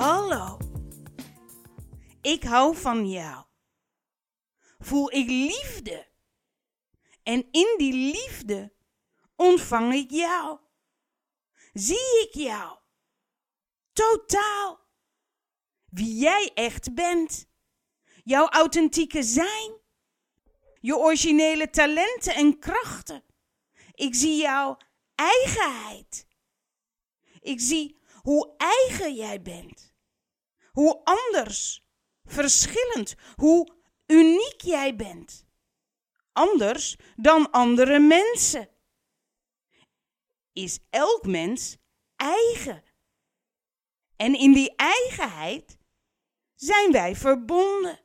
Hallo. Ik hou van jou. Voel ik liefde. En in die liefde ontvang ik jou. Zie ik jou. Totaal. Wie jij echt bent. Jouw authentieke zijn. Je originele talenten en krachten. Ik zie jouw eigenheid. Ik zie hoe eigen jij bent. Hoe anders, verschillend, hoe uniek jij bent. Anders dan andere mensen. Is elk mens eigen. En in die eigenheid zijn wij verbonden.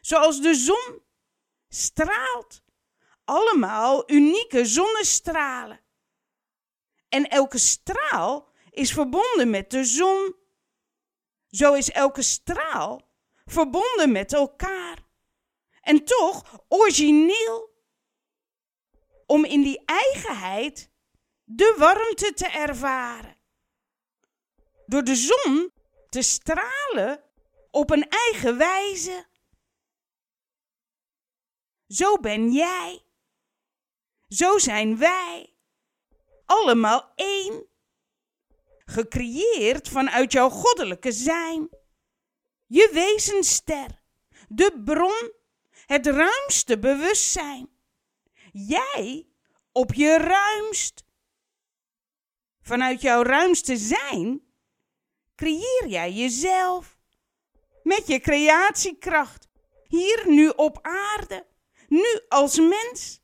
Zoals de zon straalt. Allemaal unieke zonnestralen. En elke straal is verbonden met de zon. Zo is elke straal verbonden met elkaar. En toch origineel. Om in die eigenheid de warmte te ervaren. Door de zon te stralen op een eigen wijze. Zo ben jij. Zo zijn wij. Allemaal één. Gecreëerd vanuit jouw goddelijke zijn. Je wezenster. De bron. Het ruimste bewustzijn. Jij op je ruimst. Vanuit jouw ruimste zijn creëer jij jezelf. Met je creatiekracht. Hier nu op aarde. Nu als mens.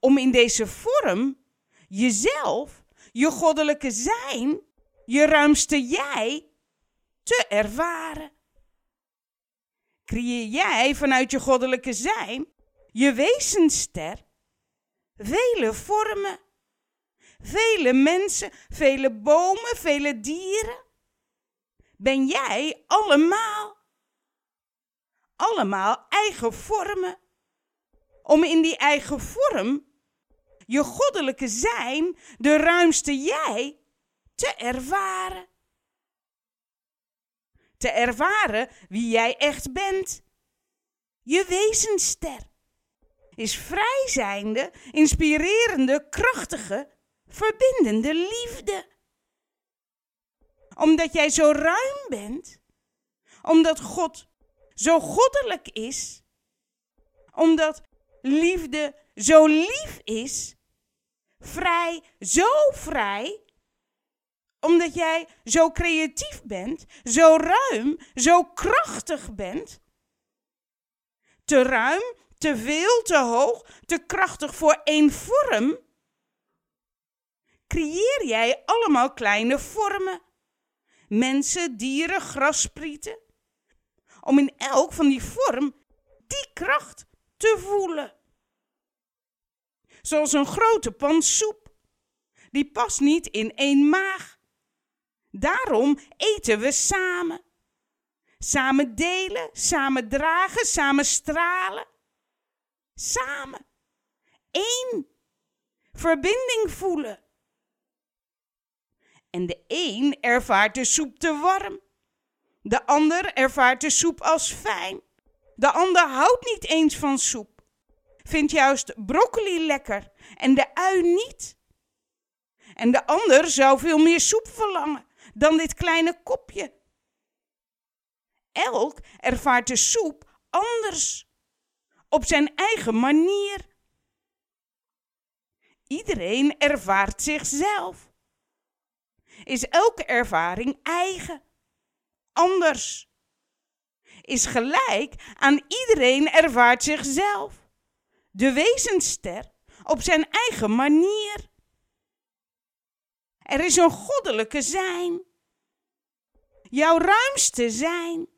Om in deze vorm jezelf, je goddelijke zijn, je ruimste jij te ervaren. Creëer jij vanuit je goddelijke zijn, je wezenster, vele vormen, vele mensen, vele bomen, vele dieren. Ben jij allemaal, allemaal eigen vormen, om in die eigen vorm je goddelijke zijn, de ruimste jij, te ervaren. Te ervaren wie jij echt bent. Je wezenster is vrijzijnde, inspirerende, krachtige, verbindende liefde. Omdat jij zo ruim bent, omdat God zo goddelijk is, omdat liefde zo lief is, vrij, zo vrij, omdat jij zo creatief bent, zo ruim, zo krachtig bent. Te ruim, te veel, te hoog, te krachtig voor één vorm. Creëer jij allemaal kleine vormen. Mensen, dieren, grassprieten. Om in elk van die vorm die kracht te voelen. Zoals een grote pan soep. Die past niet in één maag. Daarom eten we samen. Samen delen, samen dragen, samen stralen. Samen. Eén. Verbinding voelen. En de een ervaart de soep te warm. De ander ervaart de soep als fijn. De ander houdt niet eens van soep vindt juist broccoli lekker en de ui niet. En de ander zou veel meer soep verlangen dan dit kleine kopje. Elk ervaart de soep anders, op zijn eigen manier. Iedereen ervaart zichzelf. Is elke ervaring eigen, anders. Is gelijk aan iedereen ervaart zichzelf de wezenster, op zijn eigen manier. Er is een goddelijke zijn. Jouw ruimste zijn.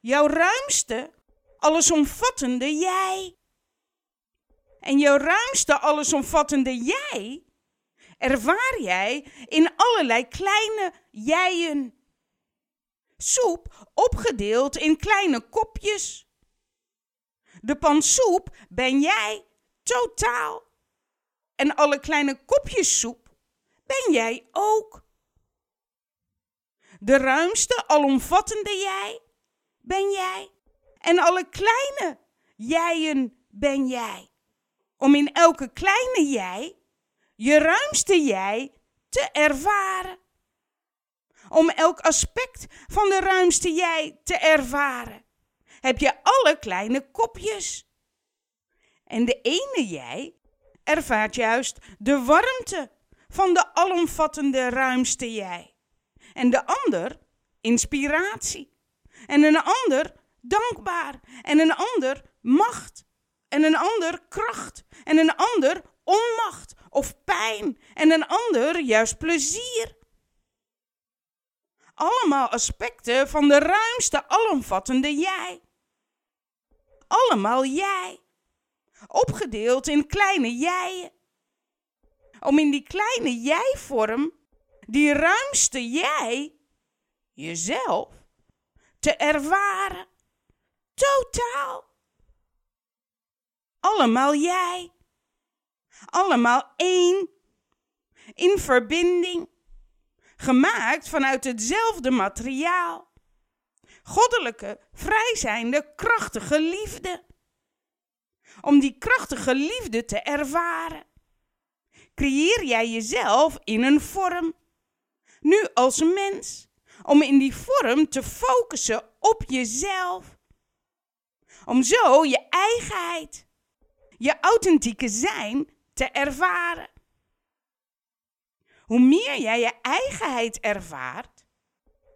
Jouw ruimste, allesomvattende jij. En jouw ruimste, allesomvattende jij ervaar jij in allerlei kleine jijen. Soep opgedeeld in kleine kopjes. De pan soep ben jij totaal. En alle kleine kopjes soep ben jij ook. de ruimste, alomvattende jij ben jij. En alle kleine jijen ben jij. Om in elke kleine jij je ruimste jij te ervaren. Om elk aspect van de ruimste jij te ervaren, heb je alle kleine kopjes. En de ene jij ervaart juist de warmte van de alomvattende ruimste jij. En de ander inspiratie. En een ander dankbaar. En een ander macht. En een ander kracht. En een ander onmacht of pijn. En een ander juist plezier. Allemaal aspecten van de ruimste, alomvattende jij. Allemaal jij. Opgedeeld in kleine jijen. Om in die kleine jij-vorm, die ruimste jij, jezelf, te ervaren. Totaal. Allemaal jij. Allemaal één. In verbinding. Gemaakt vanuit hetzelfde materiaal. Goddelijke, vrijzijnde, krachtige liefde. Om die krachtige liefde te ervaren. Creëer jij jezelf in een vorm. Nu als mens om in die vorm te focussen op jezelf. Om zo je eigenheid, je authentieke zijn te ervaren. Hoe meer jij je eigenheid ervaart,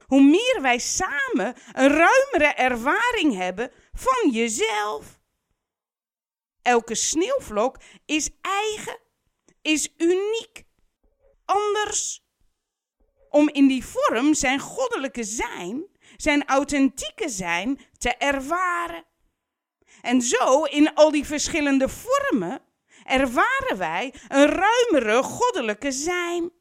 hoe meer wij samen een ruimere ervaring hebben van jezelf. Elke sneeuwvlok is eigen, is uniek, anders om in die vorm zijn goddelijke zijn, zijn authentieke zijn te ervaren. En zo in al die verschillende vormen ervaren wij een ruimere goddelijke zijn.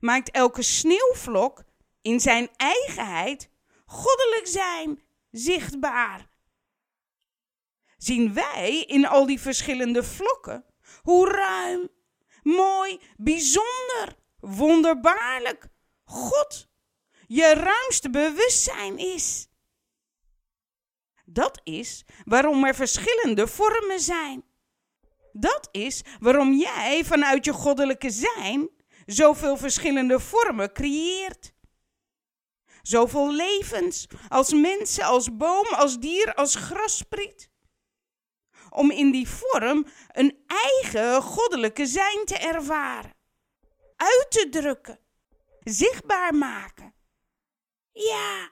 Maakt elke sneeuwvlok in zijn eigenheid goddelijk zijn zichtbaar. Zien wij in al die verschillende vlokken hoe ruim, mooi, bijzonder wonderbaarlijk God je ruimste bewustzijn is. Dat is waarom er verschillende vormen zijn. Dat is waarom jij vanuit je goddelijke zijn zoveel verschillende vormen creëert. Zoveel levens, als mensen, als boom, als dier, als grasspriet. Om in die vorm een eigen goddelijke zijn te ervaren uit te drukken, zichtbaar maken. Ja,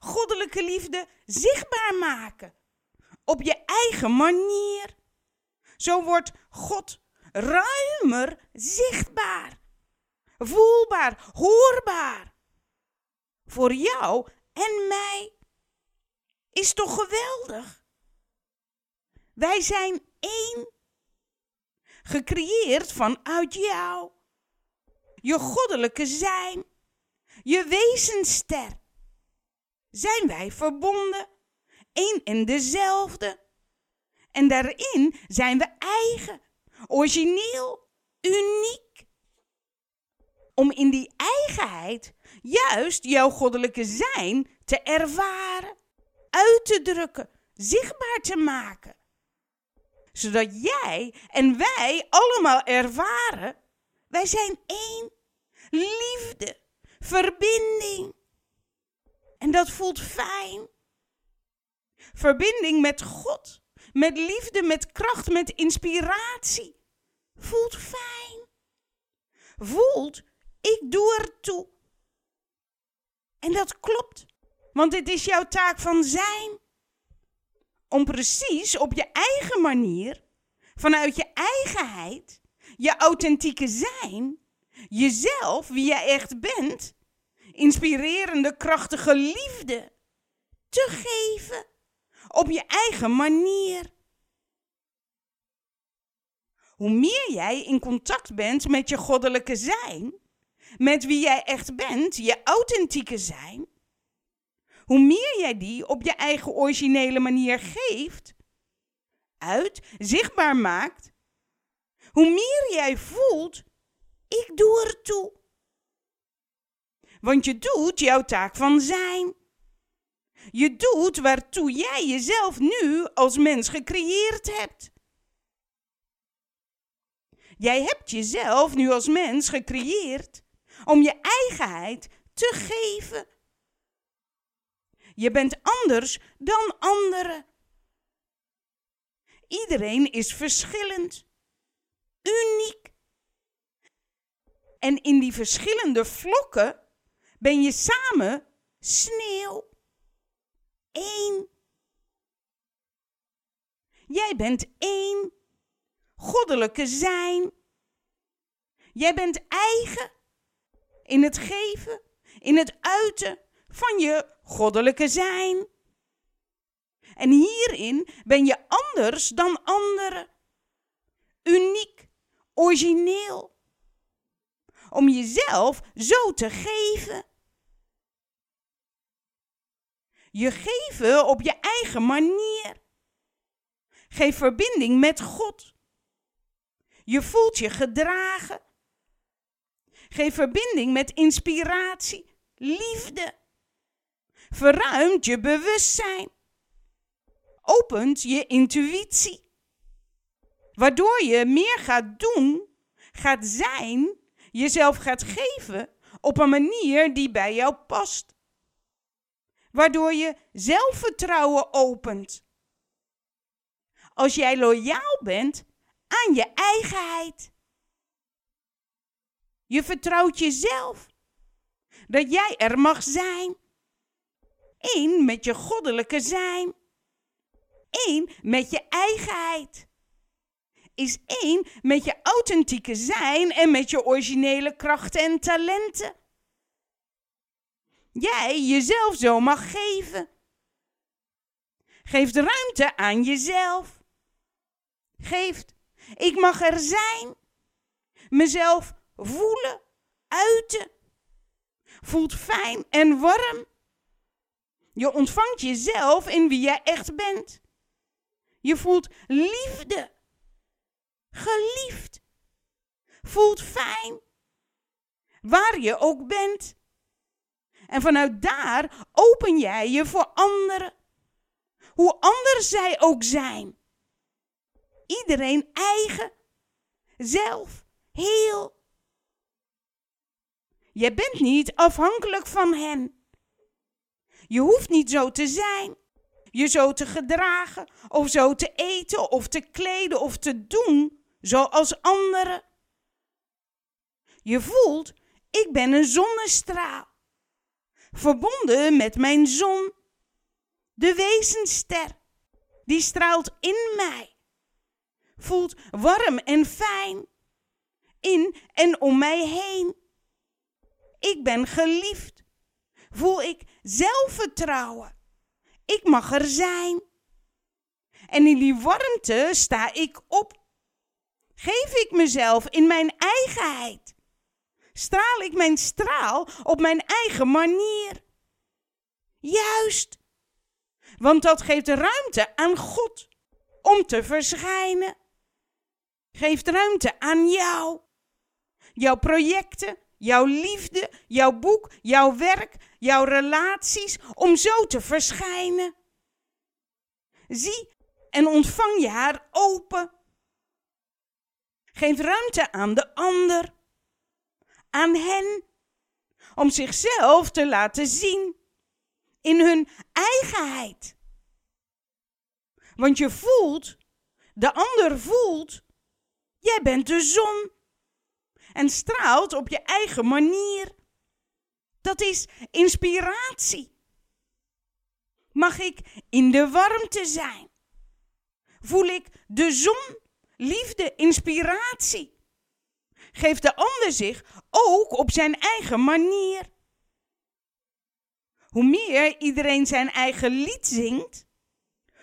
goddelijke liefde zichtbaar maken. Op je eigen manier. Zo wordt God ruimer zichtbaar, voelbaar, hoorbaar. Voor jou en mij is toch geweldig. Wij zijn één, gecreëerd vanuit jou je goddelijke zijn, je wezenster. Zijn wij verbonden, één en dezelfde. En daarin zijn we eigen, origineel, uniek. Om in die eigenheid juist jouw goddelijke zijn te ervaren, uit te drukken, zichtbaar te maken. Zodat jij en wij allemaal ervaren wij zijn één. Liefde, verbinding. En dat voelt fijn. Verbinding met God, met liefde, met kracht, met inspiratie. Voelt fijn. Voelt, ik doe er toe. En dat klopt, want dit is jouw taak van zijn. Om precies op je eigen manier, vanuit je eigenheid, je authentieke zijn, jezelf, wie jij echt bent, inspirerende, krachtige liefde te geven op je eigen manier. Hoe meer jij in contact bent met je goddelijke zijn, met wie jij echt bent, je authentieke zijn, hoe meer jij die op je eigen originele manier geeft, uit, zichtbaar maakt hoe meer jij voelt, ik doe er toe. Want je doet jouw taak van zijn. Je doet waartoe jij jezelf nu als mens gecreëerd hebt. Jij hebt jezelf nu als mens gecreëerd om je eigenheid te geven. Je bent anders dan anderen. Iedereen is verschillend, uniek. En in die verschillende vlokken ben je samen sneeuw. Eén. Jij bent één. Goddelijke zijn. Jij bent eigen in het geven, in het uiten van je goddelijke zijn. En hierin ben je anders dan anderen. Uniek, origineel. Om jezelf zo te geven. Je geven op je eigen manier. Geef verbinding met God. Je voelt je gedragen. Geef verbinding met inspiratie, liefde. Verruimt je bewustzijn. Opent je intuïtie. Waardoor je meer gaat doen, gaat zijn, jezelf gaat geven op een manier die bij jou past. Waardoor je zelfvertrouwen opent. Als jij loyaal bent aan je eigenheid. Je vertrouwt jezelf. Dat jij er mag zijn. Eén met je goddelijke zijn. Eén met je eigenheid. Is één met je authentieke zijn en met je originele krachten en talenten. Jij jezelf zo mag geven. Geeft ruimte aan jezelf. Geeft, ik mag er zijn. Mezelf voelen, uiten. Voelt fijn en warm. Je ontvangt jezelf in wie jij echt bent. Je voelt liefde. Geliefd. Voelt fijn. Waar je ook bent. En vanuit daar open jij je voor anderen. Hoe anders zij ook zijn. Iedereen eigen. Zelf. Heel. Je bent niet afhankelijk van hen. Je hoeft niet zo te zijn, je zo te gedragen, of zo te eten, of te kleden, of te doen zoals anderen. Je voelt, ik ben een zonnestraal, verbonden met mijn zon, de wezenster, die straalt in mij, voelt warm en fijn, in en om mij heen ik ben geliefd. Voel ik zelfvertrouwen. Ik mag er zijn. En in die warmte sta ik op. Geef ik mezelf in mijn eigenheid. Straal ik mijn straal op mijn eigen manier. Juist. Want dat geeft ruimte aan God om te verschijnen. Geeft ruimte aan jou. Jouw projecten, jouw liefde, jouw boek, jouw werk, jouw relaties, om zo te verschijnen. Zie en ontvang je haar open. Geef ruimte aan de ander, aan hen, om zichzelf te laten zien in hun eigenheid. Want je voelt, de ander voelt, jij bent de zon en straalt op je eigen manier. Dat is inspiratie. Mag ik in de warmte zijn? Voel ik de zon, liefde, inspiratie? Geeft de ander zich ook op zijn eigen manier? Hoe meer iedereen zijn eigen lied zingt,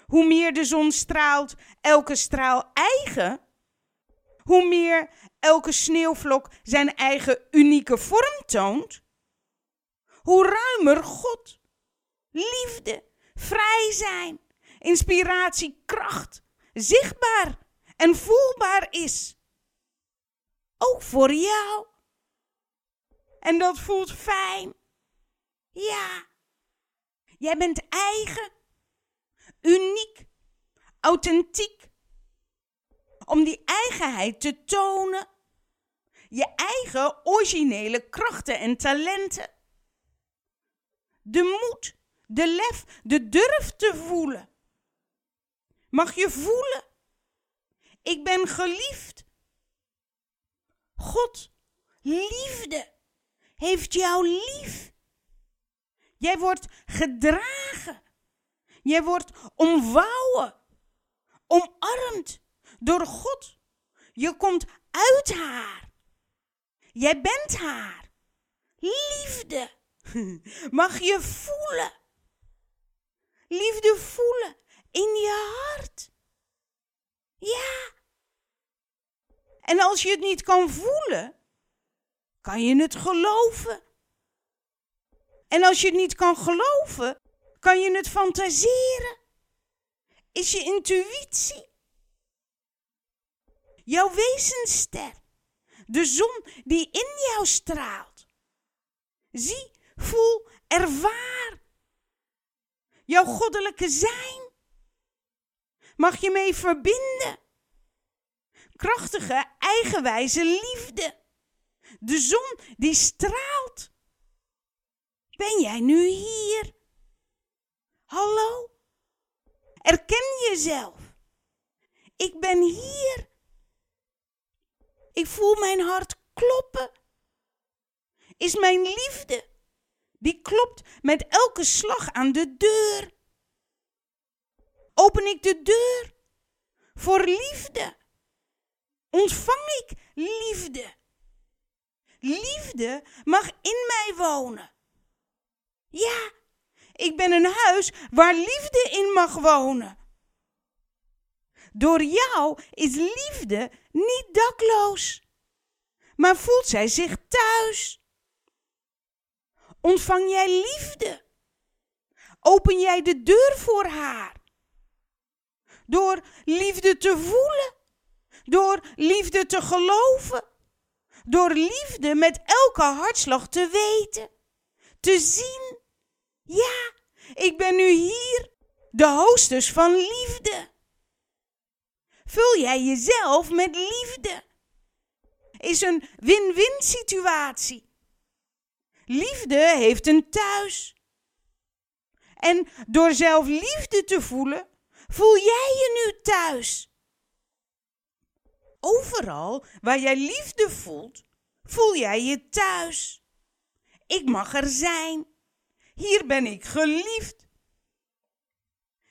hoe meer de zon straalt, elke straal eigen, hoe meer elke sneeuwvlok zijn eigen unieke vorm toont, hoe ruimer God, liefde, vrij zijn, inspiratie, kracht, zichtbaar en voelbaar is. Ook voor jou. En dat voelt fijn Ja, jij bent eigen, uniek, authentiek. Om die eigenheid te tonen, je eigen originele krachten en talenten. De moed, de lef, de durf te voelen. Mag je voelen? Ik ben geliefd. God, liefde, heeft jou lief. Jij wordt gedragen. Jij wordt omvouwen, omarmd door God. Je komt uit haar. Jij bent haar. Liefde. Mag je voelen. Liefde voelen in je hart. Ja. En als je het niet kan voelen, kan je het geloven. En als je het niet kan geloven, kan je het fantaseren. Is je intuïtie. Jouw wezenster. De zon die in jou straalt. Zie, voel, ervaar. Jouw goddelijke zijn. Mag je mee verbinden. Krachtige, eigenwijze liefde. De zon die straalt. Ben jij nu hier? Hallo? Erken jezelf. Ik ben hier. Ik voel mijn hart kloppen. Is mijn liefde. Die klopt met elke slag aan de deur. Open ik de deur voor liefde. Ontvang ik liefde. Liefde mag in mij wonen. Ja, ik ben een huis waar liefde in mag wonen. Door jou is liefde niet dakloos, maar voelt zij zich thuis. Ontvang jij liefde? Open jij de deur voor haar? Door liefde te voelen, door liefde te geloven, door liefde met elke hartslag te weten, te zien. Ja, ik ben nu hier, de hostess van liefde. Vul jij jezelf met liefde? Is een win-win situatie. Liefde heeft een thuis. En door zelf liefde te voelen, voel jij je nu thuis. Overal waar jij liefde voelt, voel jij je thuis. Ik mag er zijn. Hier ben ik geliefd.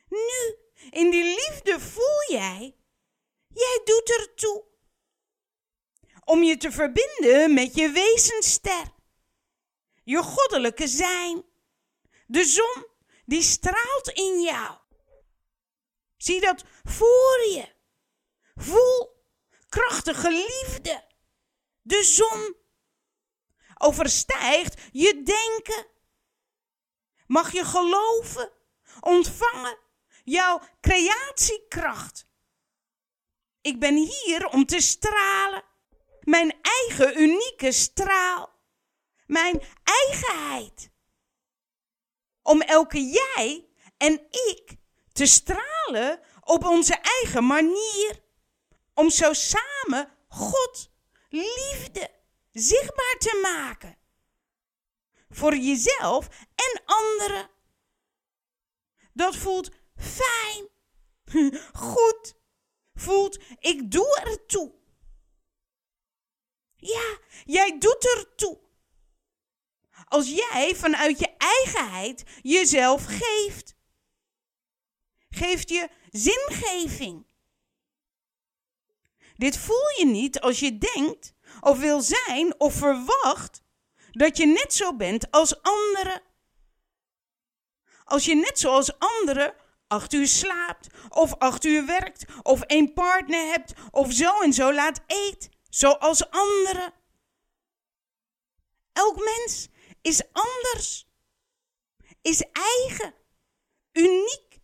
Nu, in die liefde voel jij, jij doet ertoe. Om je te verbinden met je wezenster. Je goddelijke zijn. De zon die straalt in jou. Zie dat voor je. Voel krachtige liefde. De zon overstijgt je denken. Mag je geloven, ontvangen jouw creatiekracht. Ik ben hier om te stralen. Mijn eigen unieke straal. Mijn eigenheid. Om elke jij en ik te stralen op onze eigen manier. Om zo samen God, liefde, zichtbaar te maken. Voor jezelf en anderen. Dat voelt fijn, goed, voelt ik doe er toe. Ja, jij doet er toe. Als jij vanuit je eigenheid jezelf geeft geeft je zingeving. Dit voel je niet als je denkt of wil zijn of verwacht dat je net zo bent als anderen. Als je net zoals anderen acht uur slaapt, of acht uur werkt, of een partner hebt, of zo en zo laat eet, zoals anderen. Elk mens is anders, is eigen, uniek.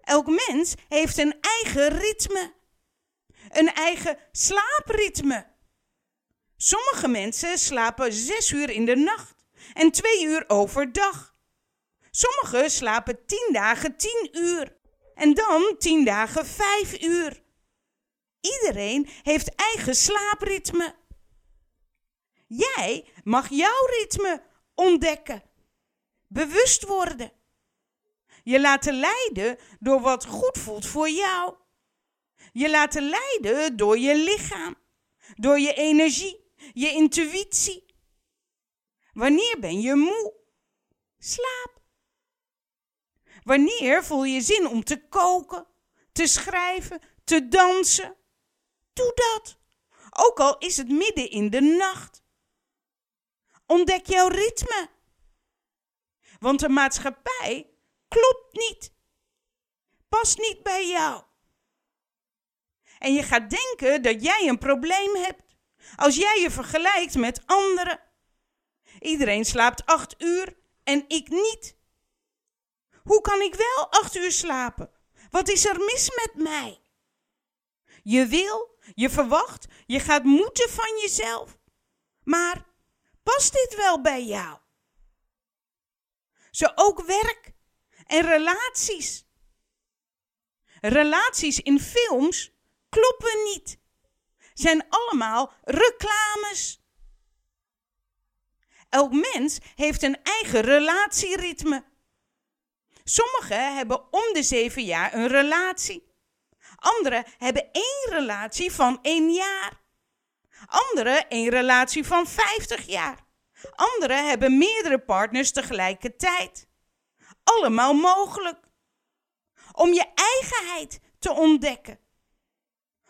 Elk mens heeft een eigen ritme. Een eigen slaapritme. Sommige mensen slapen zes uur in de nacht en twee uur overdag. Sommigen slapen tien dagen tien uur en dan tien dagen vijf uur. Iedereen heeft eigen slaapritme. Jij mag jouw ritme ontdekken, bewust worden. Je laten leiden door wat goed voelt voor jou. Je laten leiden door je lichaam, door je energie, je intuïtie. Wanneer ben je moe? Slaap. Wanneer voel je zin om te koken, te schrijven, te dansen? Doe dat. Ook al is het midden in de nacht. Ontdek jouw ritme. Want de maatschappij klopt niet. Past niet bij jou. En je gaat denken dat jij een probleem hebt. Als jij je vergelijkt met anderen. Iedereen slaapt acht uur en ik niet. Hoe kan ik wel acht uur slapen? Wat is er mis met mij? Je wil, je verwacht, je gaat moeten van jezelf. Maar past dit wel bij jou? Zo ook werk en relaties. Relaties in films kloppen niet. Zijn allemaal reclames. Elk mens heeft een eigen relatieritme. Sommigen hebben om de zeven jaar een relatie. Anderen hebben één relatie van één jaar. Anderen één relatie van vijftig jaar. Anderen hebben meerdere partners tegelijkertijd. Allemaal mogelijk. Om je eigenheid te ontdekken.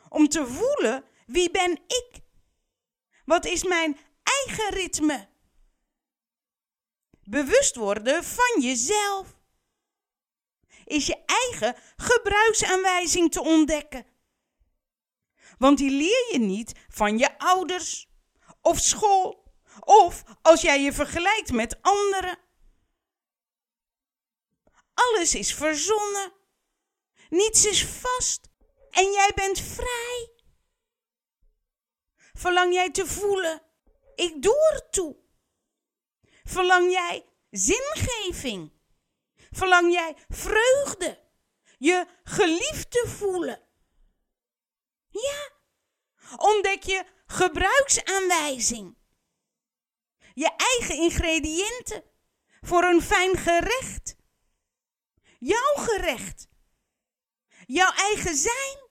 Om te voelen wie ben ik? Wat is mijn eigen ritme? Bewust worden van jezelf is je eigen gebruiksaanwijzing te ontdekken. Want die leer je niet van je ouders of school of als jij je vergelijkt met anderen. Alles is verzonnen. Niets is vast en jij bent vrij. Verlang jij te voelen? Ik doe ertoe. Verlang jij zingeving? Verlang jij vreugde? Je geliefd te voelen? Ja. Ontdek je gebruiksaanwijzing? Je eigen ingrediënten voor een fijn gerecht? Jouw gerecht? Jouw eigen zijn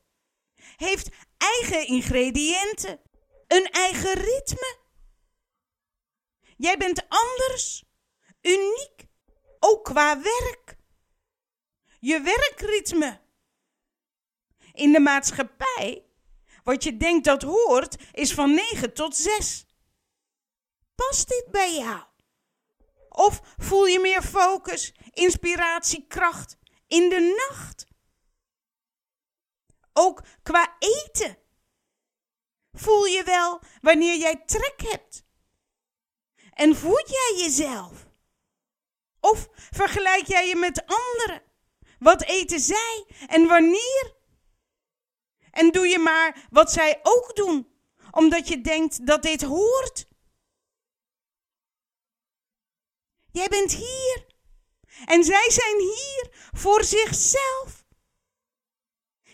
heeft eigen ingrediënten, een eigen ritme. Jij bent anders, uniek ook qua werk. Je werkritme. In de maatschappij, wat je denkt dat hoort, is van 9 tot 6. Past dit bij jou? Of voel je meer focus, inspiratie, kracht in de nacht? Ook qua eten. Voel je wel wanneer jij trek hebt? En voed jij jezelf? Of vergelijk jij je met anderen? Wat eten zij en wanneer? En doe je maar wat zij ook doen, omdat je denkt dat dit hoort. Jij bent hier en zij zijn hier voor zichzelf.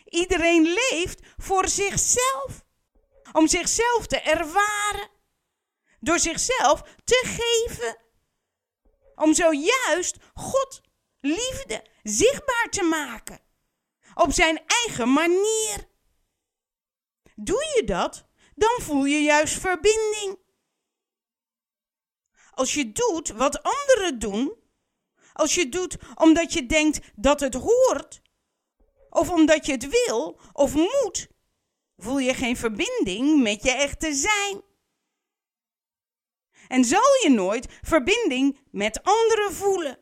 Iedereen leeft voor zichzelf, om zichzelf te ervaren, door zichzelf te geven om zojuist God, liefde, zichtbaar te maken. Op zijn eigen manier. Doe je dat, dan voel je juist verbinding. Als je doet wat anderen doen, als je doet omdat je denkt dat het hoort, of omdat je het wil of moet, voel je geen verbinding met je echte zijn en zal je nooit verbinding met anderen voelen.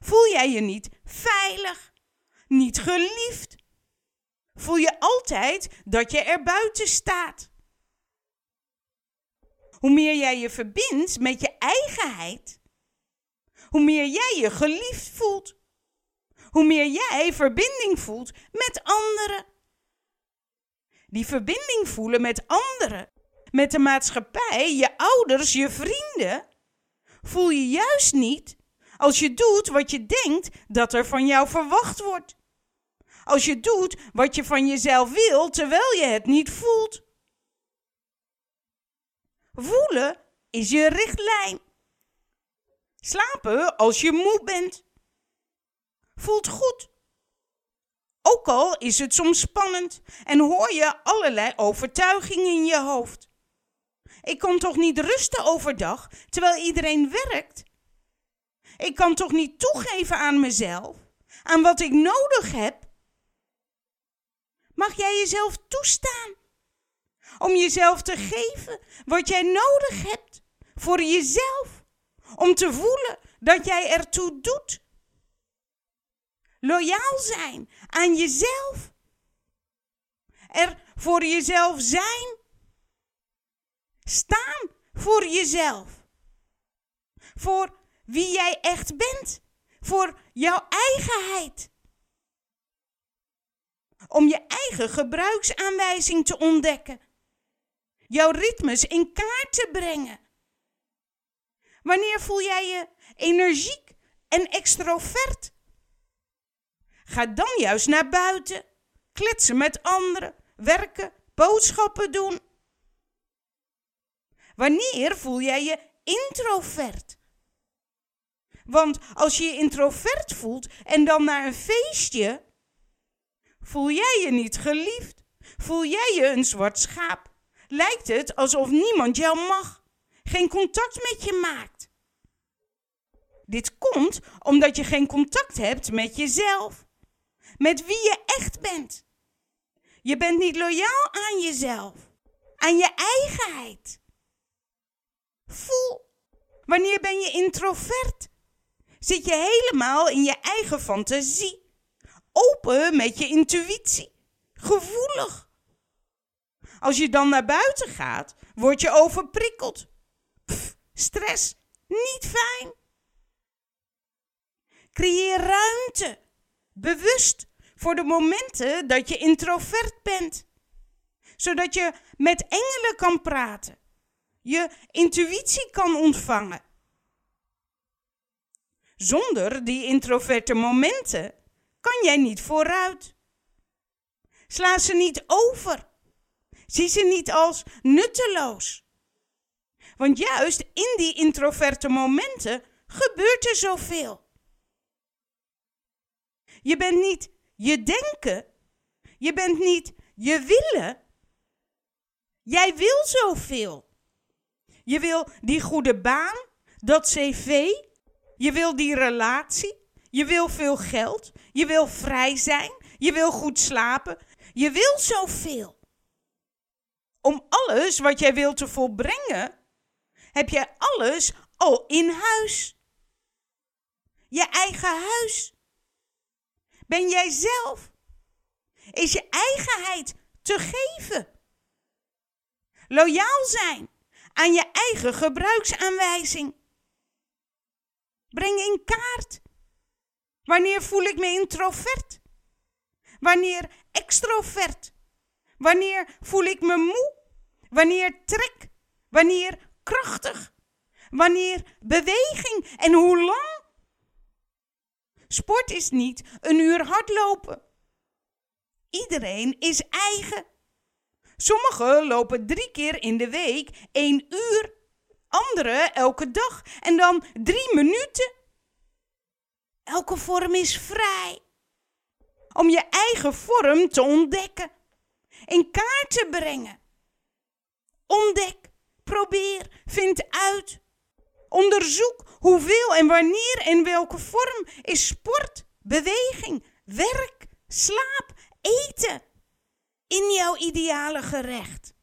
Voel jij je niet veilig, niet geliefd? Voel je altijd dat je er buiten staat? Hoe meer jij je verbindt met je eigenheid, hoe meer jij je geliefd voelt, hoe meer jij verbinding voelt met anderen. Die verbinding voelen met anderen met de maatschappij, je ouders, je vrienden, voel je juist niet als je doet wat je denkt dat er van jou verwacht wordt. Als je doet wat je van jezelf wil terwijl je het niet voelt. Voelen is je richtlijn. Slapen als je moe bent. Voelt goed. Ook al is het soms spannend en hoor je allerlei overtuigingen in je hoofd. Ik kan toch niet rusten overdag terwijl iedereen werkt? Ik kan toch niet toegeven aan mezelf, aan wat ik nodig heb? Mag jij jezelf toestaan om jezelf te geven wat jij nodig hebt voor jezelf, om te voelen dat jij ertoe doet? Loyaal zijn aan jezelf. Er voor jezelf zijn. Staan voor jezelf. Voor wie jij echt bent. Voor jouw eigenheid. Om je eigen gebruiksaanwijzing te ontdekken. Jouw ritmes in kaart te brengen. Wanneer voel jij je energiek en extrovert? Ga dan juist naar buiten, kletsen met anderen, werken, boodschappen doen. Wanneer voel jij je introvert? Want als je je introvert voelt en dan naar een feestje, voel jij je niet geliefd? Voel jij je een zwart schaap? Lijkt het alsof niemand jou mag, geen contact met je maakt? Dit komt omdat je geen contact hebt met jezelf, met wie je echt bent. Je bent niet loyaal aan jezelf, aan je eigenheid. Voel, wanneer ben je introvert? Zit je helemaal in je eigen fantasie, open met je intuïtie, gevoelig. Als je dan naar buiten gaat, word je overprikkeld. Stress, niet fijn. Creëer ruimte, bewust, voor de momenten dat je introvert bent. Zodat je met engelen kan praten, je intuïtie kan ontvangen. Zonder die introverte momenten kan jij niet vooruit. Sla ze niet over. Zie ze niet als nutteloos. Want juist in die introverte momenten gebeurt er zoveel. Je bent niet je denken. Je bent niet je willen. Jij wil zoveel. Je wil die goede baan, dat cv. Je wil die relatie. Je wil veel geld. Je wil vrij zijn. Je wil goed slapen. Je wil zoveel. Om alles wat jij wilt te volbrengen, heb jij alles al in huis. Je eigen huis. Ben jij zelf? Is je eigenheid te geven? Loyaal zijn aan je eigen gebruiksaanwijzing. Breng in kaart. Wanneer voel ik me introvert? Wanneer extrovert? Wanneer voel ik me moe? Wanneer trek? Wanneer krachtig? Wanneer beweging? En hoe lang? Sport is niet een uur hardlopen. Iedereen is eigen. Sommigen lopen drie keer in de week één uur, anderen elke dag en dan drie minuten. Elke vorm is vrij. Om je eigen vorm te ontdekken, in kaart te brengen. Ontdek, probeer, vind uit. Onderzoek hoeveel en wanneer en welke vorm is sport, beweging, werk, slaap, eten in jouw ideale gerecht.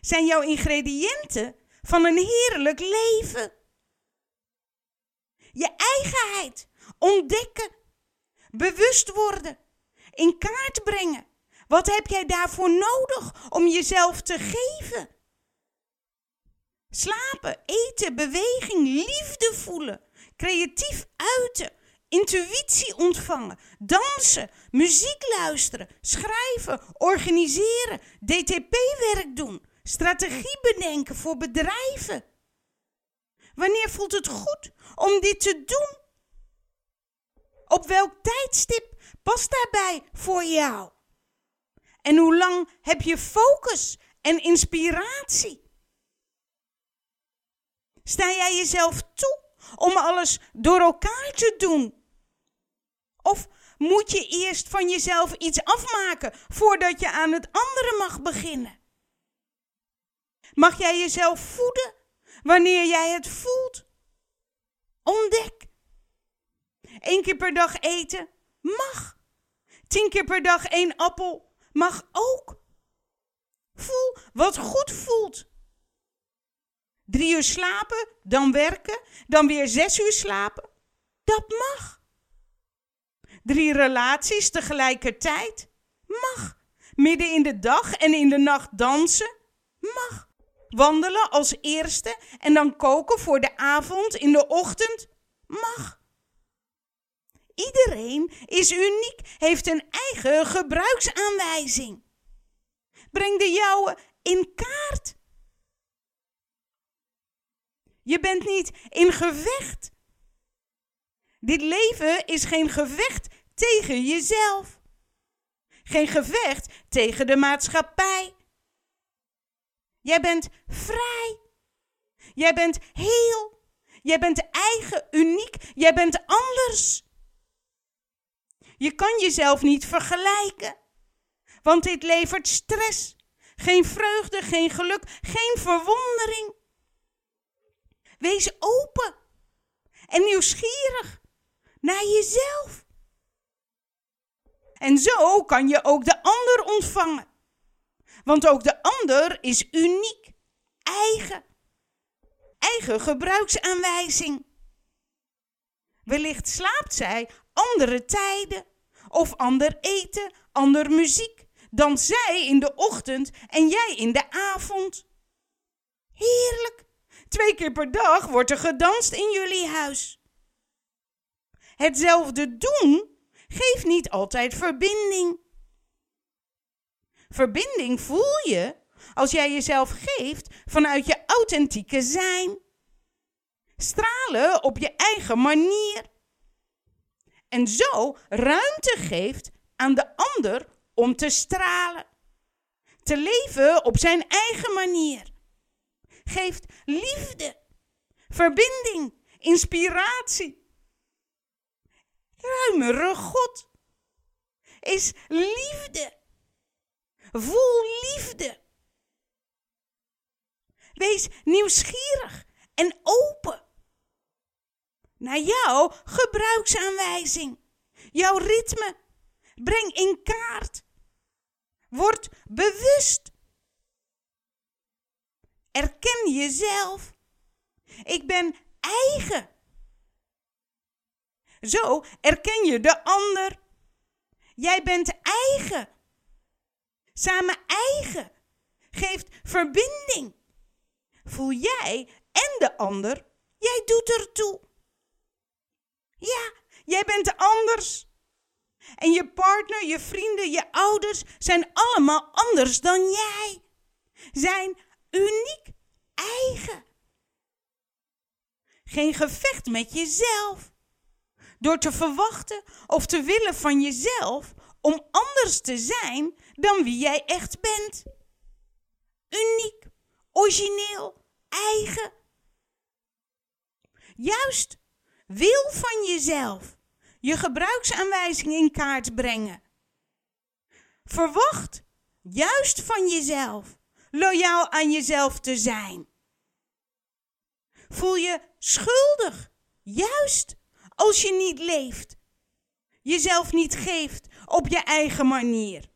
Zijn jouw ingrediënten van een heerlijk leven. Je eigenheid ontdekken, bewust worden, in kaart brengen. Wat heb jij daarvoor nodig om jezelf te geven? Slapen, eten, beweging, liefde voelen, creatief uiten, intuïtie ontvangen, dansen, muziek luisteren, schrijven, organiseren, DTP-werk doen, strategie bedenken voor bedrijven. Wanneer voelt het goed om dit te doen? Op welk tijdstip past daarbij voor jou? En hoe lang heb je focus en inspiratie? Sta jij jezelf toe om alles door elkaar te doen? Of moet je eerst van jezelf iets afmaken voordat je aan het andere mag beginnen? Mag jij jezelf voeden wanneer jij het voelt? Ontdek. Eén keer per dag eten mag. Tien keer per dag één appel mag ook. Voel wat goed voelt. Drie uur slapen, dan werken, dan weer zes uur slapen. Dat mag. Drie relaties tegelijkertijd mag. Midden in de dag en in de nacht dansen mag. Wandelen als eerste en dan koken voor de avond in de ochtend mag. Iedereen is uniek, heeft een eigen gebruiksaanwijzing. Breng de jouwe in kaart. Je bent niet in gevecht. Dit leven is geen gevecht tegen jezelf. Geen gevecht tegen de maatschappij. Jij bent vrij. Jij bent heel. Jij bent eigen, uniek. Jij bent anders. Je kan jezelf niet vergelijken, want dit levert stress. Geen vreugde, geen geluk, geen verwondering. Wees open en nieuwsgierig naar jezelf. En zo kan je ook de ander ontvangen. Want ook de ander is uniek, eigen. Eigen gebruiksaanwijzing. Wellicht slaapt zij andere tijden, of ander eten, ander muziek, dan zij in de ochtend en jij in de avond. Heerlijk! Twee keer per dag wordt er gedanst in jullie huis. Hetzelfde doen geeft niet altijd verbinding. Verbinding voel je als jij jezelf geeft vanuit je authentieke zijn. Stralen op je eigen manier. En zo ruimte geeft aan de ander om te stralen. Te leven op zijn eigen manier. Geeft liefde, verbinding, inspiratie. Ruimere God is liefde. Voel liefde. Wees nieuwsgierig en open naar jouw gebruiksaanwijzing, jouw ritme. Breng in kaart. Word bewust. Erken jezelf. Ik ben eigen. Zo erken je de ander. Jij bent eigen. Samen eigen geeft verbinding. Voel jij en de ander, jij doet ertoe. Ja, jij bent anders. En je partner, je vrienden, je ouders zijn allemaal anders dan jij. Zijn uniek, eigen. Geen gevecht met jezelf. Door te verwachten of te willen van jezelf om anders te zijn dan wie jij echt bent. Uniek, origineel, eigen. Juist wil van jezelf je gebruiksaanwijzing in kaart brengen. Verwacht juist van jezelf loyaal aan jezelf te zijn. Voel je schuldig, juist als je niet leeft, jezelf niet geeft op je eigen manier.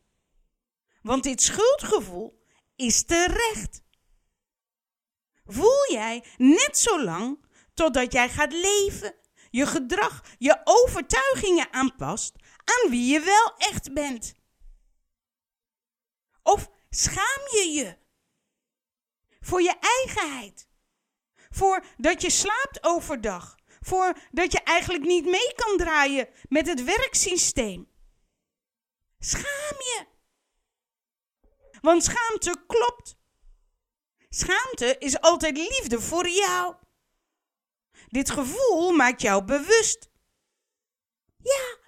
Want dit schuldgevoel is terecht. Voel jij net zo lang totdat jij gaat leven je gedrag, je overtuigingen aanpast aan wie je wel echt bent? Of schaam je je voor je eigenheid? Voor dat je slaapt overdag? Voor dat je eigenlijk niet mee kan draaien met het werksysteem? Schaam je. Want schaamte klopt. Schaamte is altijd liefde voor jou. Dit gevoel maakt jou bewust. Ja,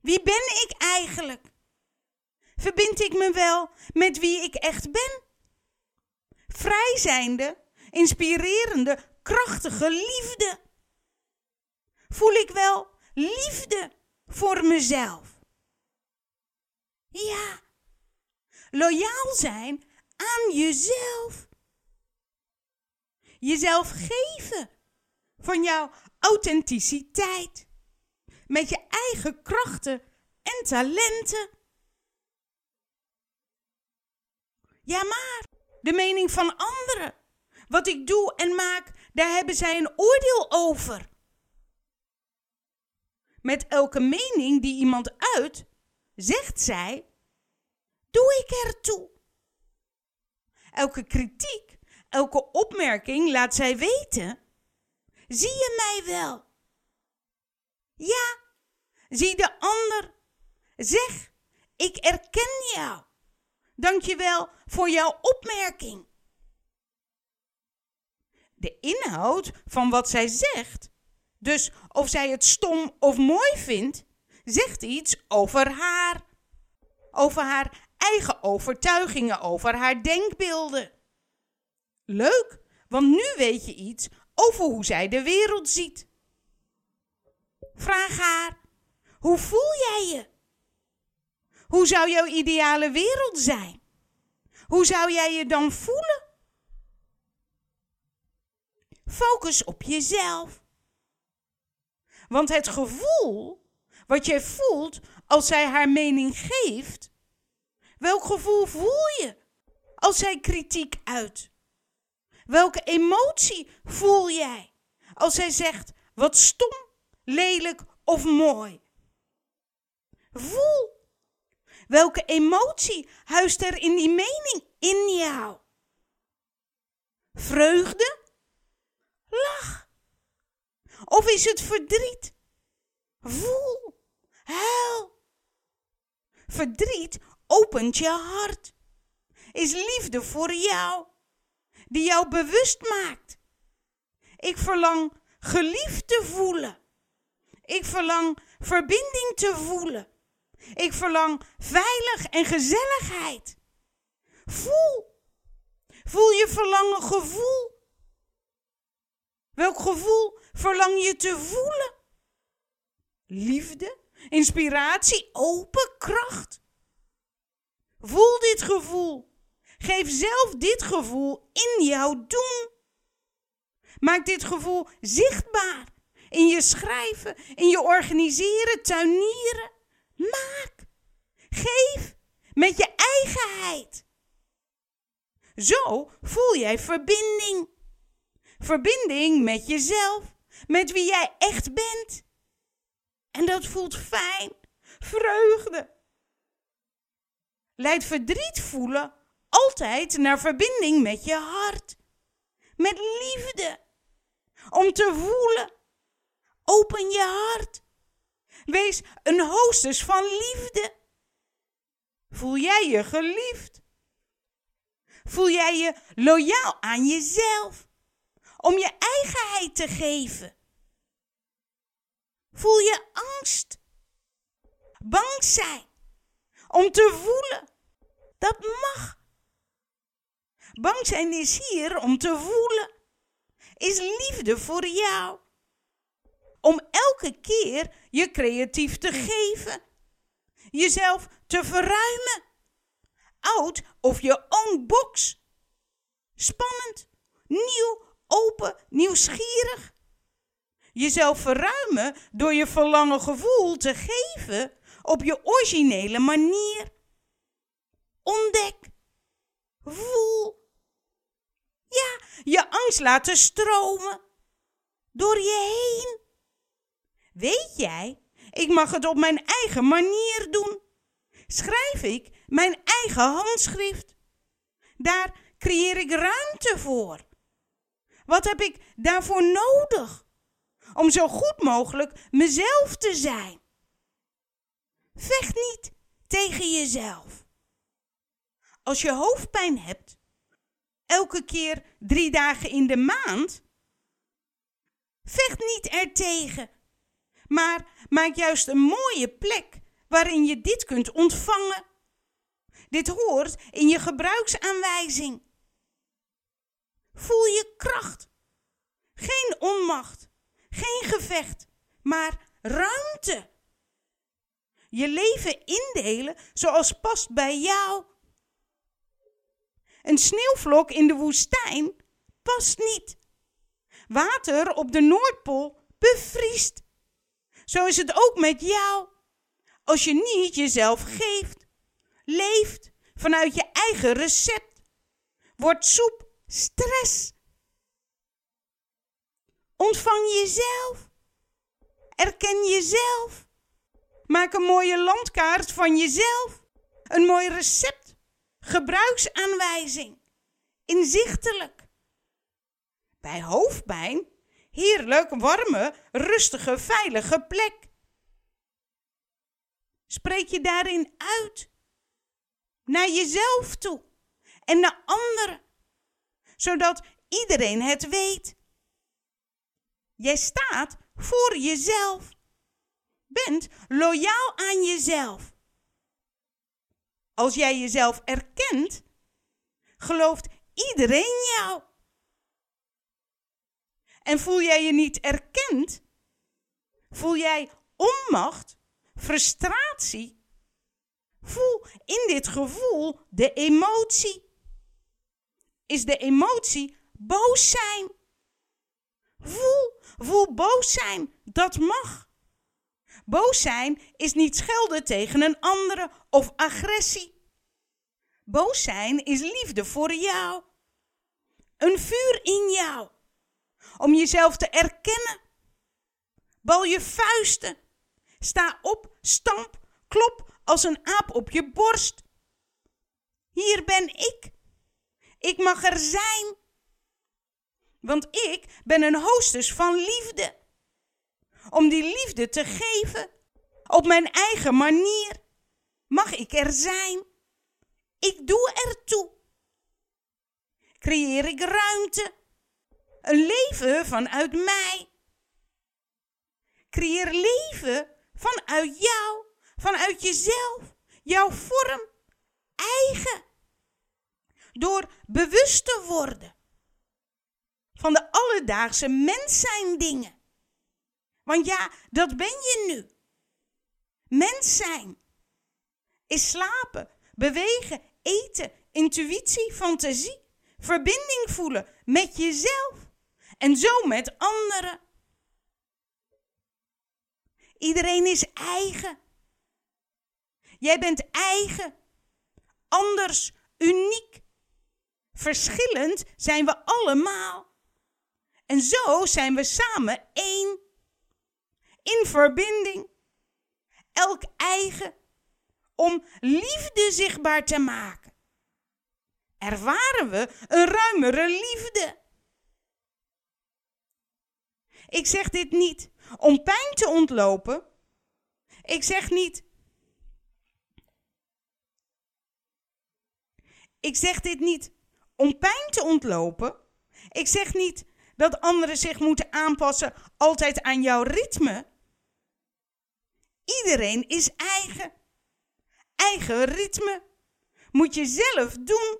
wie ben ik eigenlijk? Verbind ik me wel met wie ik echt ben? Vrij zijnde, inspirerende, krachtige liefde. Voel ik wel liefde voor mezelf? Ja, loyaal zijn aan jezelf. Jezelf geven van jouw authenticiteit. Met je eigen krachten en talenten. Ja, maar de mening van anderen. Wat ik doe en maak, daar hebben zij een oordeel over. Met elke mening die iemand uit, zegt zij: Doe ik ertoe. Elke kritiek, elke opmerking laat zij weten: Zie je mij wel? Ja, zie de ander. Zeg, ik erken jou. Dank je wel voor jouw opmerking. De inhoud van wat zij zegt, dus of zij het stom of mooi vindt, zegt iets over haar. Over haar eigen overtuigingen, over haar denkbeelden. Leuk, want nu weet je iets over hoe zij de wereld ziet. Vraag haar: hoe voel jij je? Hoe zou jouw ideale wereld zijn? Hoe zou jij je dan voelen? Focus op jezelf. Want het gevoel wat jij voelt als zij haar mening geeft, welk gevoel voel je als zij kritiek uit? Welke emotie voel jij als zij zegt wat stom, lelijk of mooi? Voel. Welke emotie huist er in die mening in jou? Vreugde? Lach. Of is het verdriet? Voel. Huil. Verdriet opent je hart. Is liefde voor jou, die jou bewust maakt. Ik verlang geliefd te voelen. Ik verlang verbinding te voelen. Ik verlang veilig en gezelligheid. Voel. Voel je verlangen gevoel. Welk gevoel verlang je te voelen? Liefde, inspiratie, open kracht. Voel dit gevoel. Geef zelf dit gevoel in jouw doen. Maak dit gevoel zichtbaar in je schrijven, in je organiseren, tuinieren. Maak. Geef met je eigenheid. Zo voel jij verbinding. Verbinding met jezelf, met wie jij echt bent. En dat voelt fijn, vreugde. Leidt verdriet voelen altijd naar verbinding met je hart, met liefde. Om te voelen, open je hart. Wees een hostess van liefde. Voel jij je geliefd? Voel jij je loyaal aan jezelf? om je eigenheid te geven? Voel je angst? Bang zijn? Om te voelen? Dat mag. Bang zijn is hier om te voelen. Is liefde voor jou. Om elke keer je creatief te geven. Jezelf te verruimen. Oud of je own box. Spannend, nieuw open, nieuwsgierig. Jezelf verruimen door je verlangen gevoel te geven op je originele manier. Ontdek. Voel. Ja, je angst laten stromen. Door je heen. Weet jij, ik mag het op mijn eigen manier doen. Schrijf ik mijn eigen handschrift. Daar creëer ik ruimte voor. Wat heb ik daarvoor nodig? Om zo goed mogelijk mezelf te zijn. Vecht niet tegen jezelf. Als je hoofdpijn hebt, elke keer drie dagen in de maand, Vecht niet ertegen, maar maak juist een mooie plek waarin je dit kunt ontvangen. Dit hoort in je gebruiksaanwijzing. Voel je kracht. Geen onmacht, geen gevecht, maar ruimte. Je leven indelen zoals past bij jou. Een sneeuwvlok in de woestijn past niet. Water op de Noordpool bevriest. Zo is het ook met jou. Als je niet jezelf geeft, leeft vanuit je eigen recept, wordt soep stress. Ontvang jezelf. Erken jezelf. Maak een mooie landkaart van jezelf. Een mooi recept. Gebruiksaanwijzing. Inzichtelijk. Bij hoofdpijn, heerlijk, warme, rustige, veilige plek. Spreek je daarin uit. Naar jezelf toe. En naar anderen. Zodat iedereen het weet. Jij staat voor jezelf. Bent loyaal aan jezelf. Als jij jezelf erkent, gelooft iedereen jou. En voel jij je niet erkend? Voel jij onmacht, frustratie? Voel in dit gevoel de emotie. Is de emotie boos zijn? Voel, voel boos zijn. Dat mag. Boos zijn is niet schelden tegen een andere of agressie. Boos zijn is liefde voor jou. Een vuur in jou. Om jezelf te erkennen. Bal je vuisten. Sta op, stamp, klop als een aap op je borst. Hier ben ik. Ik mag er zijn. Want ik ben een hostess van liefde. Om die liefde te geven, op mijn eigen manier, mag ik er zijn. Ik doe ertoe. Creëer ik ruimte. Een leven vanuit mij. Creëer leven vanuit jou, vanuit jezelf, jouw vorm, eigen. Door bewust te worden van de alledaagse mens zijn dingen. Want ja, dat ben je nu. Mens zijn is slapen, bewegen, eten, intuïtie, fantasie, verbinding voelen met jezelf en zo met anderen. Iedereen is eigen. Jij bent eigen, anders, uniek. Verschillend zijn we allemaal. En zo zijn we samen één. In verbinding. Elk eigen. Om liefde zichtbaar te maken. Ervaren we een ruimere liefde. Ik zeg dit niet om pijn te ontlopen. Ik zeg niet. Ik zeg dit niet om pijn te ontlopen. Ik zeg niet dat anderen zich moeten aanpassen altijd aan jouw ritme. Iedereen is eigen. Eigen ritme. Moet je zelf doen.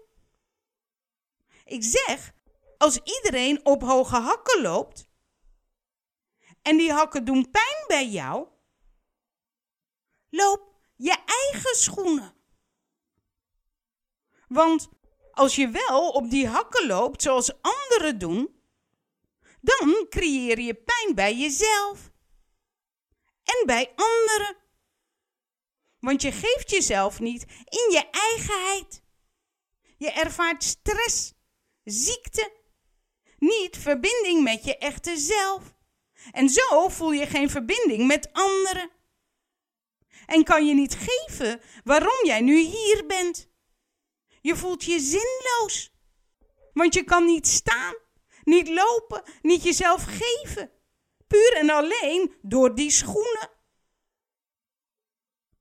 Ik zeg, als iedereen op hoge hakken loopt en die hakken doen pijn bij jou, loop je eigen schoenen. Want als je wel op die hakken loopt zoals anderen doen, dan creëer je pijn bij jezelf en bij anderen. Want je geeft jezelf niet in je eigenheid. Je ervaart stress, ziekte, niet verbinding met je echte zelf. En zo voel je geen verbinding met anderen. En kan je niet geven waarom jij nu hier bent. Je voelt je zinloos, want je kan niet staan niet lopen, niet jezelf geven. Puur en alleen door die schoenen.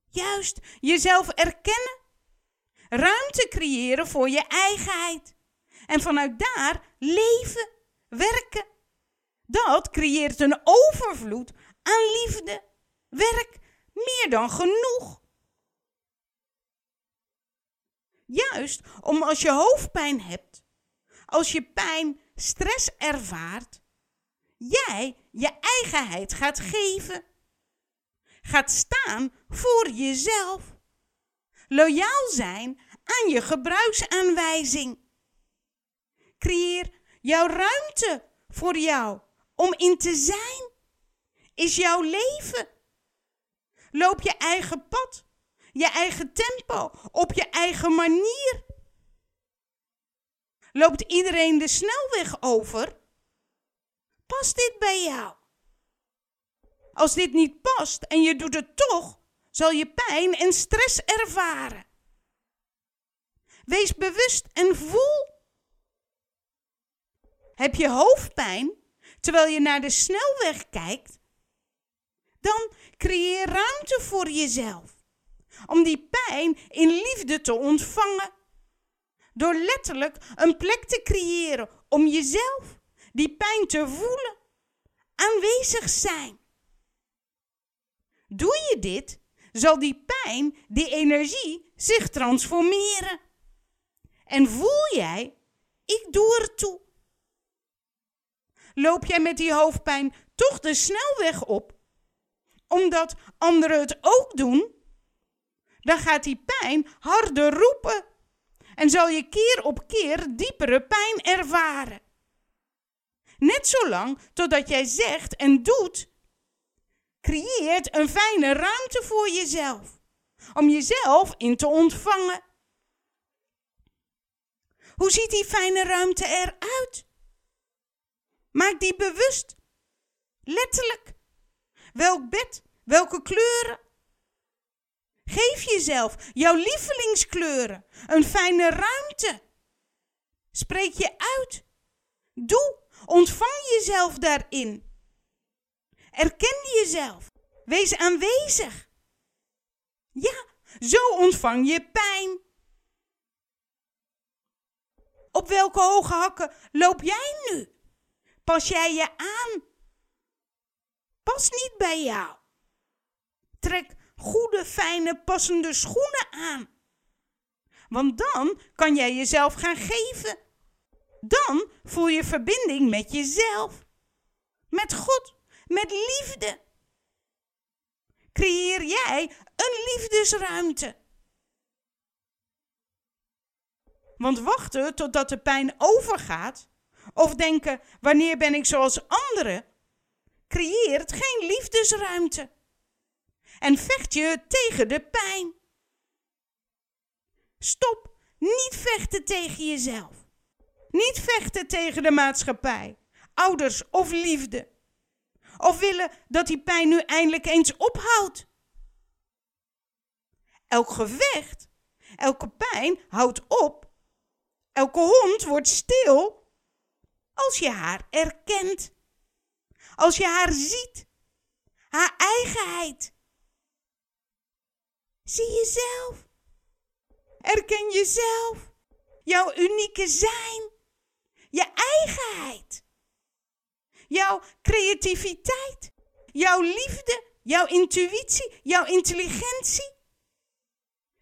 Juist, jezelf erkennen. Ruimte creëren voor je eigenheid. En vanuit daar leven, werken. Dat creëert een overvloed aan liefde, werk, meer dan genoeg. Juist om als je hoofdpijn hebt, als je pijn, stress ervaart, jij je eigenheid gaat geven. Gaat staan voor jezelf. Loyaal zijn aan je gebruiksaanwijzing. Creëer jouw ruimte voor jou om in te zijn. Is jouw leven. Loop je eigen pad, je eigen tempo, op je eigen manier. Loopt iedereen de snelweg over? Past dit bij jou? Als dit niet past en je doet het toch, zal je pijn en stress ervaren. Wees bewust en voel. Heb je hoofdpijn terwijl je naar de snelweg kijkt? Dan creëer ruimte voor jezelf om die pijn in liefde te ontvangen. Door letterlijk een plek te creëren om jezelf die pijn te voelen, aanwezig zijn. Doe je dit, zal die pijn, die energie zich transformeren. En voel jij, ik doe er toe. Loop jij met die hoofdpijn toch de snelweg op, omdat anderen het ook doen, dan gaat die pijn harder roepen en zal je keer op keer diepere pijn ervaren. Net zolang totdat jij zegt en doet, creëert een fijne ruimte voor jezelf. Om jezelf in te ontvangen. Hoe ziet die fijne ruimte eruit? Maak die bewust. Letterlijk. Welk bed, welke kleuren. Geef jezelf jouw lievelingskleuren, een fijne ruimte. Spreek je uit. Doe, ontvang jezelf daarin. Erken jezelf. Wees aanwezig. Ja, zo ontvang je pijn. Op welke hoge hakken loop jij nu? Pas jij je aan? Pas niet bij jou. Trek goede, fijne, passende schoenen aan. Want dan kan jij jezelf gaan geven. Dan voel je verbinding met jezelf, met God, met liefde. Creëer jij een liefdesruimte. Want wachten totdat de pijn overgaat, of denken wanneer ben ik zoals anderen, creëert geen liefdesruimte. En vecht je tegen de pijn. Stop, niet vechten tegen jezelf. Niet vechten tegen de maatschappij, ouders of liefde. Of willen dat die pijn nu eindelijk eens ophoudt. Elk gevecht, elke pijn houdt op. Elke hond wordt stil als je haar erkent. Als je haar ziet. Haar eigenheid. Zie jezelf. Erken jezelf. Jouw unieke zijn. Je eigenheid. Jouw creativiteit. Jouw liefde. Jouw intuïtie. Jouw intelligentie.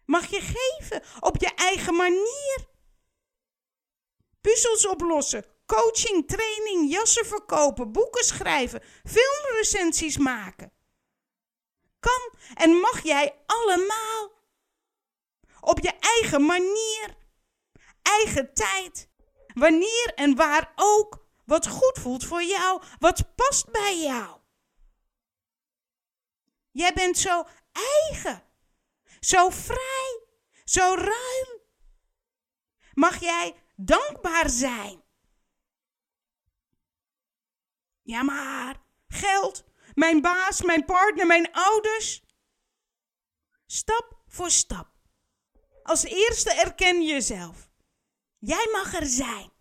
Mag je geven op je eigen manier. Puzzels oplossen, coaching, training, jassen verkopen, boeken schrijven, filmrecensies maken. Kan en mag jij allemaal. Op je eigen manier, eigen tijd, wanneer en waar ook, wat goed voelt voor jou, wat past bij jou. Jij bent zo eigen, zo vrij, zo ruim. Mag jij dankbaar zijn? Ja, maar geld, mijn baas, mijn partner, mijn ouders. Stap voor stap. Als eerste erken jezelf. Jij mag er zijn.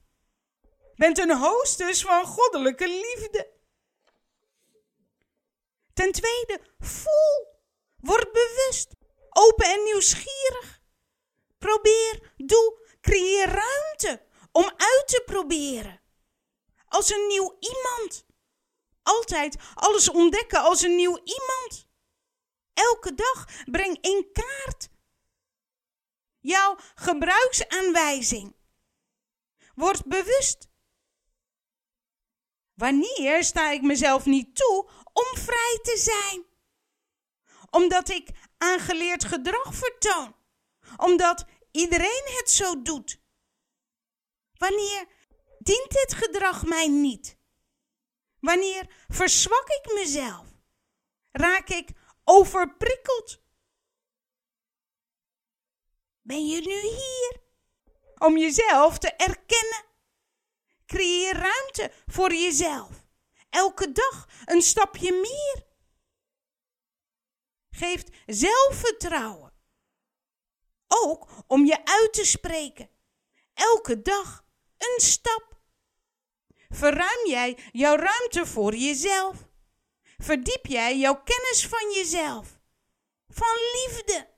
Bent een hostess van goddelijke liefde. Ten tweede, voel. Word bewust. Open en nieuwsgierig. Probeer, doe, creëer ruimte om uit te proberen. Als een nieuw iemand altijd alles ontdekken als een nieuw iemand. Elke dag breng in kaart jouw gebruiksaanwijzing. Word bewust. Wanneer sta ik mezelf niet toe om vrij te zijn? Omdat ik aangeleerd gedrag vertoon. Omdat iedereen het zo doet. Wanneer dient dit gedrag mij niet? Wanneer verzwak ik mezelf? Raak ik overprikkeld? Ben je nu hier? Om jezelf te erkennen. Creëer ruimte voor jezelf. Elke dag een stapje meer. Geeft zelfvertrouwen. Ook om je uit te spreken. Elke dag een stap. Verruim jij jouw ruimte voor jezelf? Verdiep jij jouw kennis van jezelf? Van liefde.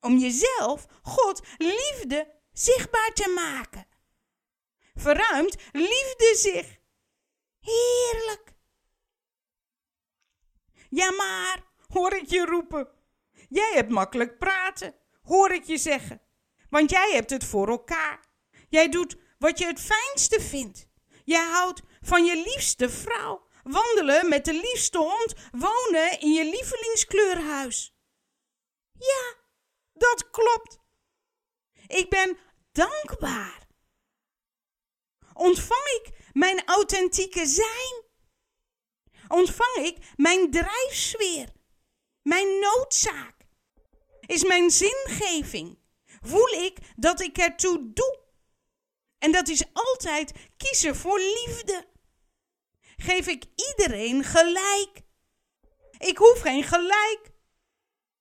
Om jezelf, God, liefde zichtbaar te maken. Verruimt liefde zich. Heerlijk. Ja, maar, hoor ik je roepen. Jij hebt makkelijk praten, hoor ik je zeggen. Want jij hebt het voor elkaar. Jij doet wat je het fijnste vindt. Jij houdt van je liefste vrouw. Wandelen met de liefste hond. Wonen in je lievelingskleurhuis. Ja, dat klopt. Ik ben dankbaar. Ontvang ik mijn authentieke zijn? Ontvang ik mijn drijfsfeer? Mijn noodzaak? Is mijn zingeving? Voel ik dat ik ertoe doe? En dat is altijd kiezen voor liefde. Geef ik iedereen gelijk. Ik hoef geen gelijk,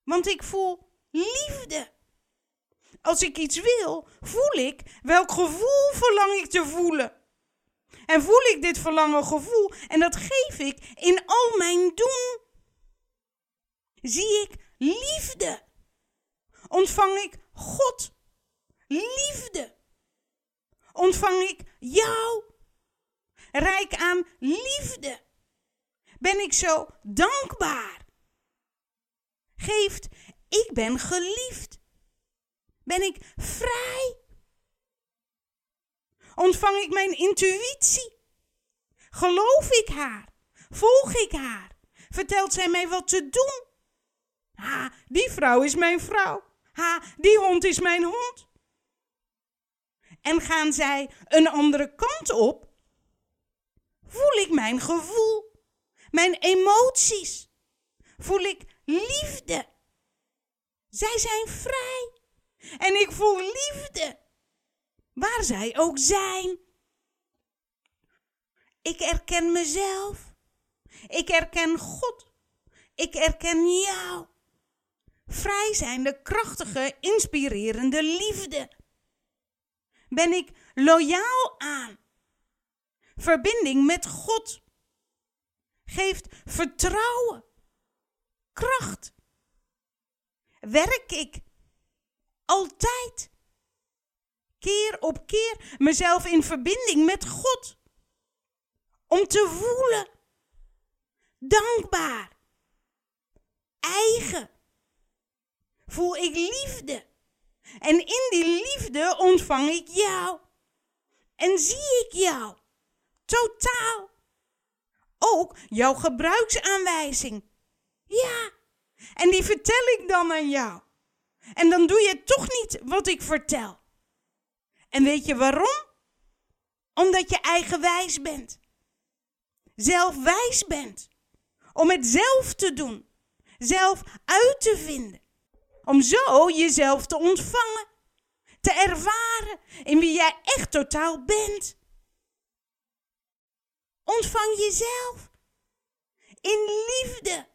want ik voel liefde. Als ik iets wil, voel ik welk gevoel verlang ik te voelen. En voel ik dit verlangen gevoel en dat geef ik in al mijn doen. Zie ik liefde. Ontvang ik God. Liefde ontvang ik jou. Rijk aan liefde. Ben ik zo dankbaar. Geeft, ik ben geliefd. Ben ik vrij. Ontvang ik mijn intuïtie. Geloof ik haar. Volg ik haar. Vertelt zij mij wat te doen. Ha, die vrouw is mijn vrouw. Ha, die hond is mijn hond en gaan zij een andere kant op, voel ik mijn gevoel, mijn emoties, voel ik liefde. Zij zijn vrij en ik voel liefde, waar zij ook zijn. Ik erken mezelf, ik erken God, ik erken jou. Vrij zijn de krachtige, inspirerende liefde ben ik loyaal aan. Verbinding met God geeft vertrouwen, kracht. Werk ik altijd, keer op keer, mezelf in verbinding met God. Om te voelen, dankbaar, eigen. Voel ik liefde en in die liefde ontvang ik jou. En zie ik jou. Totaal. Ook jouw gebruiksaanwijzing. Ja. En die vertel ik dan aan jou. En dan doe je toch niet wat ik vertel. En weet je waarom? Omdat je eigenwijs bent. Zelfwijs bent. Om het zelf te doen. Zelf uit te vinden. Om zo jezelf te ontvangen, te ervaren in wie jij echt totaal bent. Ontvang jezelf in liefde.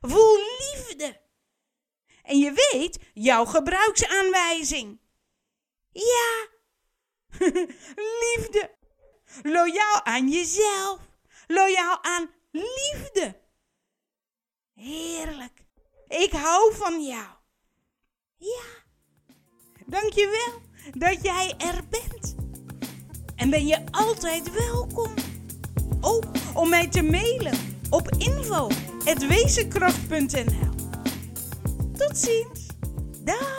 Voel liefde. En je weet jouw gebruiksaanwijzing. Ja, liefde. Loyaal aan jezelf. Loyaal aan liefde. Heerlijk. Ik hou van jou. Ja. Dankjewel dat jij er bent. En ben je altijd welkom. ook om mij te mailen op info.wezenkracht.nl Tot ziens. Dag.